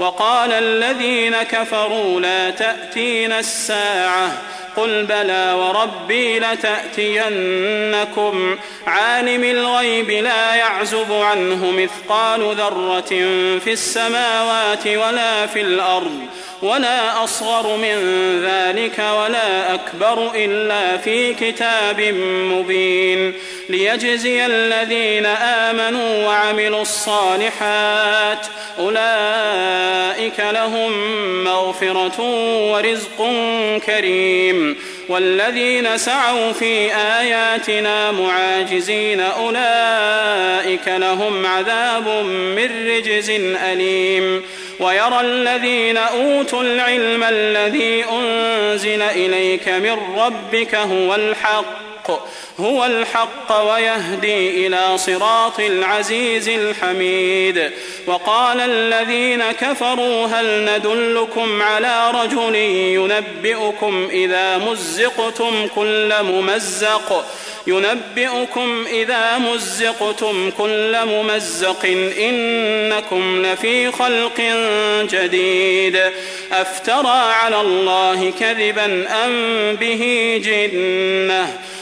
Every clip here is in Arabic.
وقال الذين كفروا لا تاتين الساعة قل بلى وربي لتأتينكم. عالم الغيب لا يعزب عنه مثقال ذرة في السماوات ولا في الأرض. ولا اصغر من ذلك ولا اكبر الا في كتاب مبين ليجزي الذين امنوا وعملوا الصالحات اولئك لهم مغفره ورزق كريم والذين سعوا في اياتنا معاجزين اولئك لهم عذاب من رجز اليم ويرى الذين أوتوا العلم الذي أنزل إليك من ربك هو الحق هو الحق ويهدي إلى صراط العزيز الحميد. وقال الذين كفروا هل ندلكم على رجل ينبئكم إذا مزقتم كل ممزق؟ ينبئكم إذا مزقتم كل ممزق إنكم لفي خلق جديد أفترى على الله كذبا أم به جنة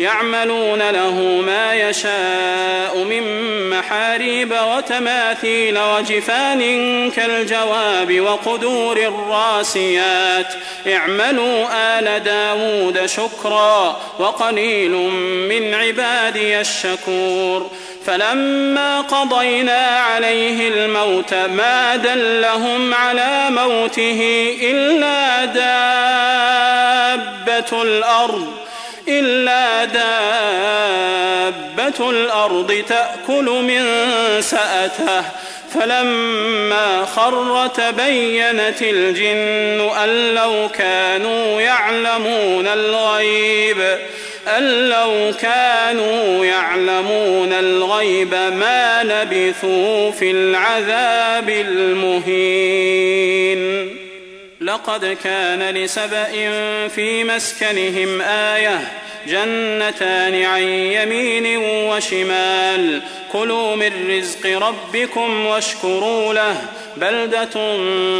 يعملون له ما يشاء من محاريب وتماثيل وجفان كالجواب وقدور الراسيات. اعملوا آل داود شكرا وقليل من عبادي الشكور. فلما قضينا عليه الموت ما دلهم على موته إلا دابة الأرض. إلا دابة الأرض تأكل من سأته. فلما خر تبينت الجن أن لو كانوا يعلمون الغيب أن لو كانوا يعلمون الغيب ما لبثوا في العذاب المهين. لقد كان لسبأ في مسكنهم آية جنتان عن يمين وشمال. كلوا من رزق ربكم واشكروا له. بلدة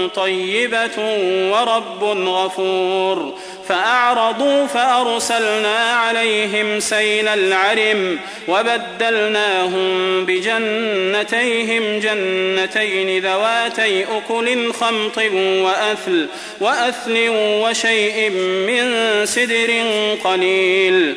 طيبة ورب غفور. فأعرضوا فأرسلنا عليهم سيل العرم وبدلناهم بجنتيهم جنتين ذواتي أكل خمط وأثل وأثل وشيء من سدر قليل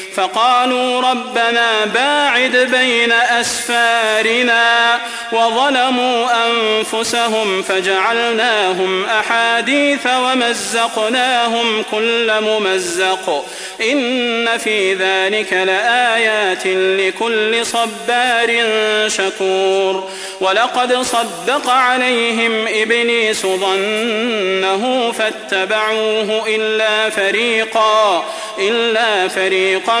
فقالوا ربنا باعد بين أسفارنا وظلموا أنفسهم فجعلناهم أحاديث ومزقناهم كل ممزق. إن في ذلك لآيات لكل صبار شكور. ولقد صدق عليهم إبليس ظنه فاتبعوه إلا فريقا إلا فريقا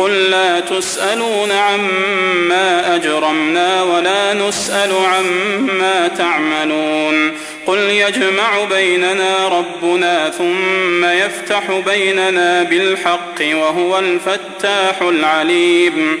قل لا تسألون عما أجرمنا ولا نسأل عما تعملون قل يجمع بيننا ربنا ثم يفتح بيننا بالحق وهو الفتاح العليم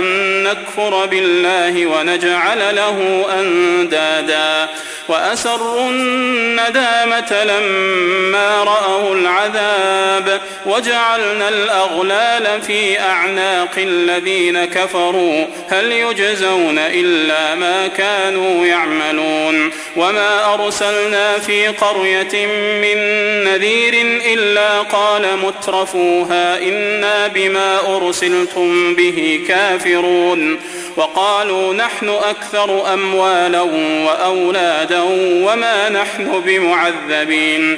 نكفر بالله ونجعل له أندادا. وأسروا الندامة لما رأوا العذاب وجعلنا الأغلال في أعناق الذين كفروا هل يجزون إلا ما كانوا يعملون وما أرسلنا في قرية من نذير إلا قال مترفوها إنا بما أرسلتم به كافرون وقالوا نحن أكثر أموالا وأولادا وما نحن بمعذبين.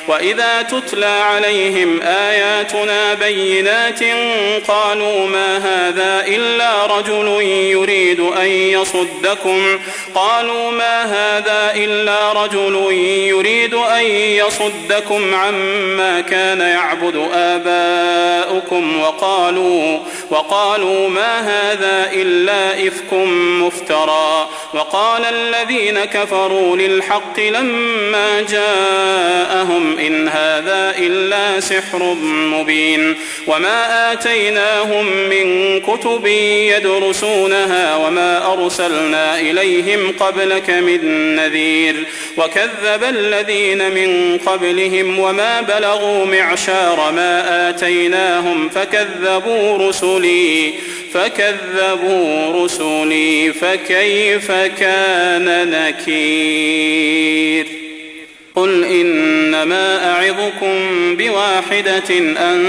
وإذا تتلى عليهم آياتنا بينات قالوا ما هذا إلا رجل يريد أن يصدكم قالوا ما هذا إلا رجل يريد أن يصدكم عما كان يعبد آباؤكم وقالوا وقالوا ما هذا إلا إفك مفترى وقال الذين كفروا للحق لما جاءهم إن هذا إلا سحر مبين وما آتيناهم من كتب يدرسونها وما أرسلنا إليهم قبلك من نذير وكذب الذين من قبلهم وما بلغوا معشار ما آتيناهم فكذبوا رسلي فكذبوا رسلي فكيف كان نكير قل إنما أعظكم بواحدة أن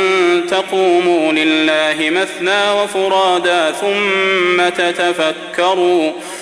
تقوموا لله مثنى وفرادا ثم تتفكروا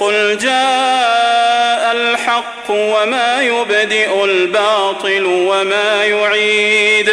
قل جاء الحق وما يبدئ الباطل وما يعيد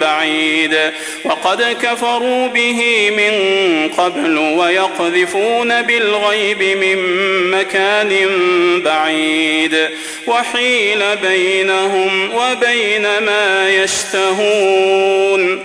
بعيد. وقد كفروا به من قبل ويقذفون بالغيب من مكان بعيد. وحيل بينهم وبين ما يشتهون.